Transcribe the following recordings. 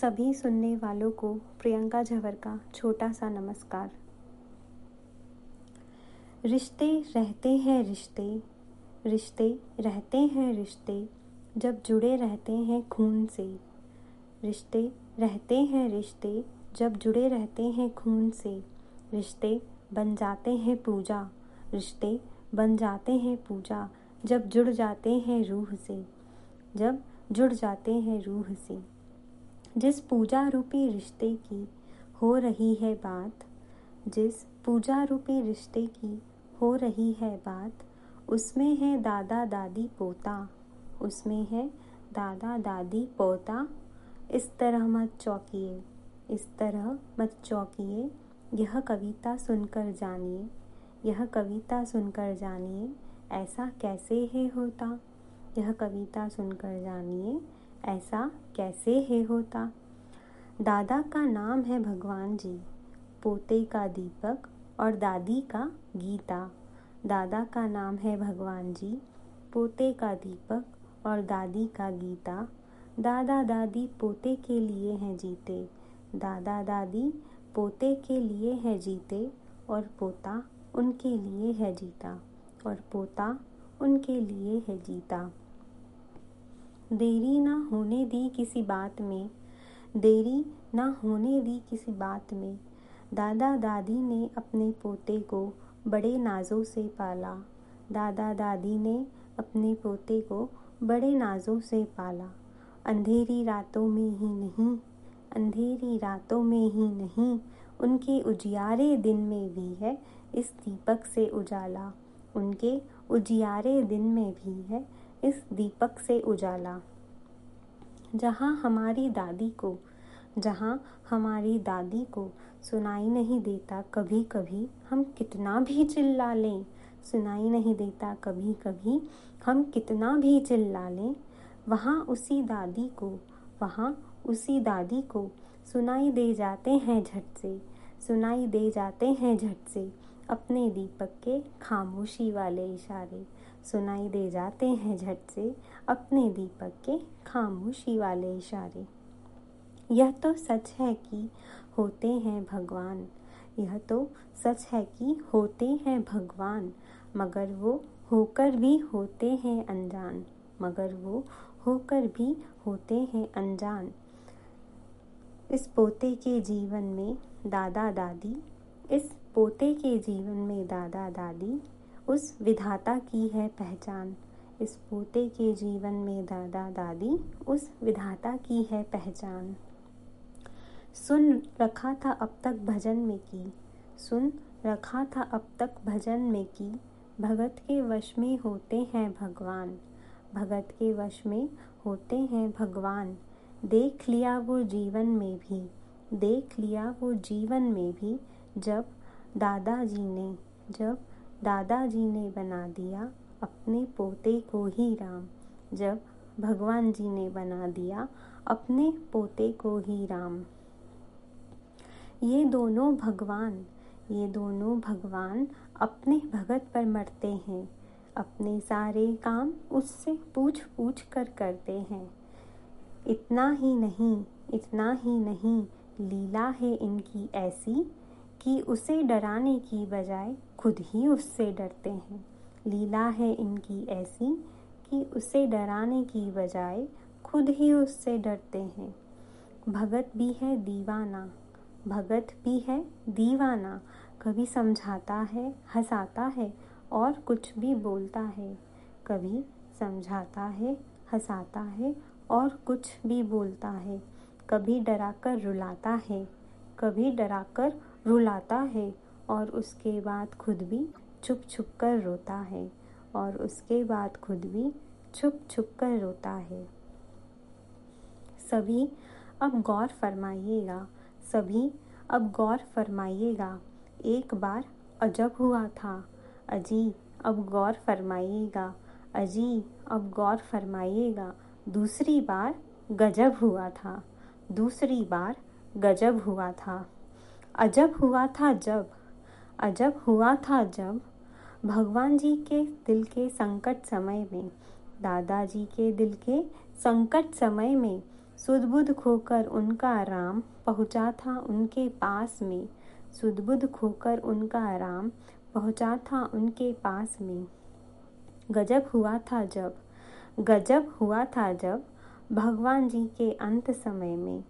सभी सुनने वालों को प्रियंका झवर का छोटा सा नमस्कार। रिश्ते रहते हैं रिश्ते रिश्ते रहते हैं रिश्ते, जब जुड़े रहते हैं खून से। रिश्ते रहते हैं रिश्ते, जब जुड़े रहते हैं खून से। रिश्ते बन जाते हैं पूजा, रिश्ते बन जाते हैं पूजा, जब जुड़ जाते हैं रूह से। जब जुड़ जाते हैं रूह से। जिस पूजा रूपी रिश्ते की हो रही है बात, जिस पूजा रूपी रिश्ते की हो रही है बात, उसमें है दादा दादी पोता, उसमें है दादा दादी पोता। इस तरह मत चौंकिए, इस तरह मत चौंकिए, यह कविता सुनकर जानिए, यह कविता सुनकर जानिए, ऐसा कैसे है होता? यह कविता सुनकर जानिए ऐसा कैसे है होता? दादा का नाम है भगवान जी, पोते का दीपक और दादी का गीता। दादा का नाम है भगवान जी, पोते का दीपक और दादी का गीता। दादा दादी पोते के लिए हैं जीते। दादा दादी पोते के लिए है जीते और पोता उनके लिए है जीता और पोता उनके लिए है जीता। देरी ना होने दी किसी बात में, देरी ना होने दी किसी बात में। दादा दादी ने अपने पोते को बड़े नाज़ों से पाला। दादा दादी ने अपने पोते को बड़े नाज़ों से पाला। अंधेरी रातों में ही नहीं, अंधेरी रातों में ही नहीं, उनके उजियारे दिन में भी है, इस दीपक से उजाला। उनके उजियारे दिन में भी है इस दीपक से उजाला। जहाँ हमारी दादी को, जहाँ हमारी दादी को सुनाई नहीं देता कभी कभी हम कितना भी चिल्ला लें, सुनाई नहीं देता कभी कभी हम कितना भी चिल्ला लें, वहाँ उसी दादी को, वहाँ उसी दादी को सुनाई दे जाते हैं झट से, सुनाई दे जाते हैं झट से अपने दीपक के खामोशी वाले इशारे। सुनाई दे जाते हैं झट से अपने दीपक के खामोशी वाले इशारे। यह तो सच है कि होते हैं भगवान। यह तो सच है कि होते हैं भगवान, मगर वो होकर भी होते हैं अनजान। मगर वो होकर भी होते हैं अनजान। इस पोते के जीवन में दादा दादी, इस पोते के जीवन में दादा दादी उस विधाता की है पहचान। इस पोते के जीवन में दादा दादी उस विधाता की है पहचान। सुन रखा था अब तक भजन में की। सुन रखा था अब तक भजन में की। भगत के वश में होते हैं भगवान। भगत के वश में होते हैं भगवान। देख लिया वो जीवन में भी। देख लिया वो जीवन में भी जब दादाजी ने, जब दादाजी ने बना दिया अपने पोते को ही राम। जब भगवान जी ने बना दिया अपने पोते को ही राम। ये दोनों भगवान, ये दोनों भगवान अपने भगत पर मरते हैं। अपने सारे काम उससे पूछ पूछ कर करते हैं। इतना ही नहीं, इतना ही नहीं, लीला है इनकी ऐसी कि उसे डराने की बजाय खुद ही उससे डरते हैं। लीला है इनकी ऐसी कि उसे डराने की बजाय खुद ही उससे डरते हैं। भगत भी है दीवाना, भगत भी है दीवाना। कभी समझाता है, हंसाता है और कुछ भी बोलता है। कभी समझाता है, हंसाता है और कुछ भी बोलता है। कभी डराकर रुलाता है, कभी डराकर रुलाता है और उसके बाद खुद भी छुप छुप कर रोता है और उसके बाद खुद भी छुप छुप कर रोता है। सभी, अब गौर फरमाइएगा। सभी, अब गौर फरमाइएगा। एक बार अजब हुआ था। अजी, अब गौर फरमाइएगा। अजी, अब गौर फरमाइएगा। दूसरी बार गजब हुआ था। दूसरी बार गजब हुआ था। अजब हुआ था जब अजब हुआ था जब, भगवान जी के दिल के संकट समय में, दादाजी के दिल के संकट समय में सुदबुद खोकर उनका राम पहुँचा था उनके पास में। सुदबुद खोकर उनका राम पहुँचा था उनके पास में। गजब हुआ था जब, गजब हुआ था जब, भगवान जी के अंत समय में,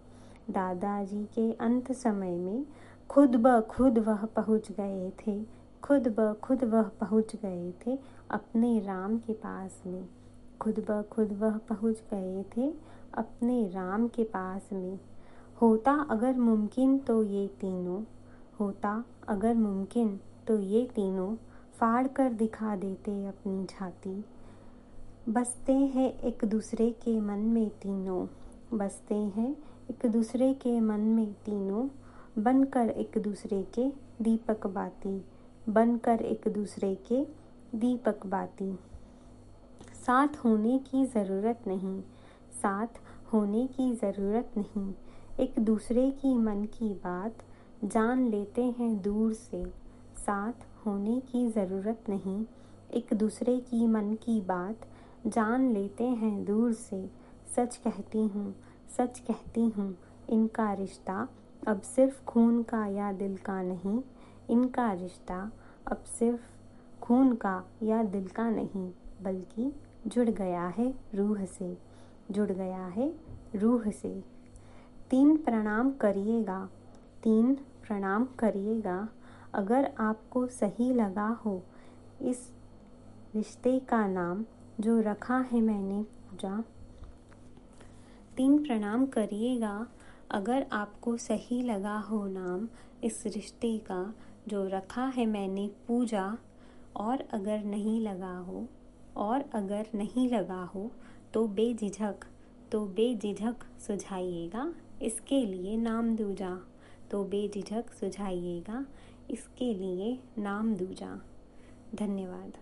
दादाजी के अंत समय में खुद ब खुद वह पहुँच गए थे। खुद ब खुद वह पहुँच गए थे अपने राम के पास में। खुद ब खुद वह पहुँच गए थे अपने राम के पास में। होता अगर मुमकिन तो ये तीनों। होता अगर मुमकिन तो ये तीनों फाड़ कर दिखा देते अपनी छाती। बसते हैं एक दूसरे के मन में तीनों। बसते हैं एक दूसरे के मन में तीनों। बनकर एक दूसरे के दीपक बाती, बनकर एक दूसरे के दीपक बाती। साथ होने की ज़रूरत नहीं, साथ होने की ज़रूरत नहीं। एक दूसरे की मन की बात जान लेते हैं दूर से। साथ होने की ज़रूरत नहीं, एक दूसरे की मन की बात जान लेते हैं दूर से। सच कहती हूँ, सच कहती हूँ, इनका रिश्ता अब सिर्फ़ खून का या दिल का नहीं, इनका रिश्ता अब सिर्फ़ खून का या दिल का नहीं, बल्कि जुड़ गया है रूह से, जुड़ गया है रूह से। तीन प्रणाम करिएगा, तीन प्रणाम करिएगा, अगर आपको सही लगा हो इस रिश्ते का नाम जो रखा है मैंने पूजा। तीन प्रणाम करिएगा अगर आपको सही लगा हो नाम इस रिश्ते का, जो रखा है मैंने पूजा, और अगर नहीं लगा हो, और अगर नहीं लगा हो तो बेझिझक तो बेझिझक सुझाइएगा, इसके लिए नाम दूजा। तो बेझिझक सुझाइएगा, इसके लिए नाम दूजा। धन्यवाद।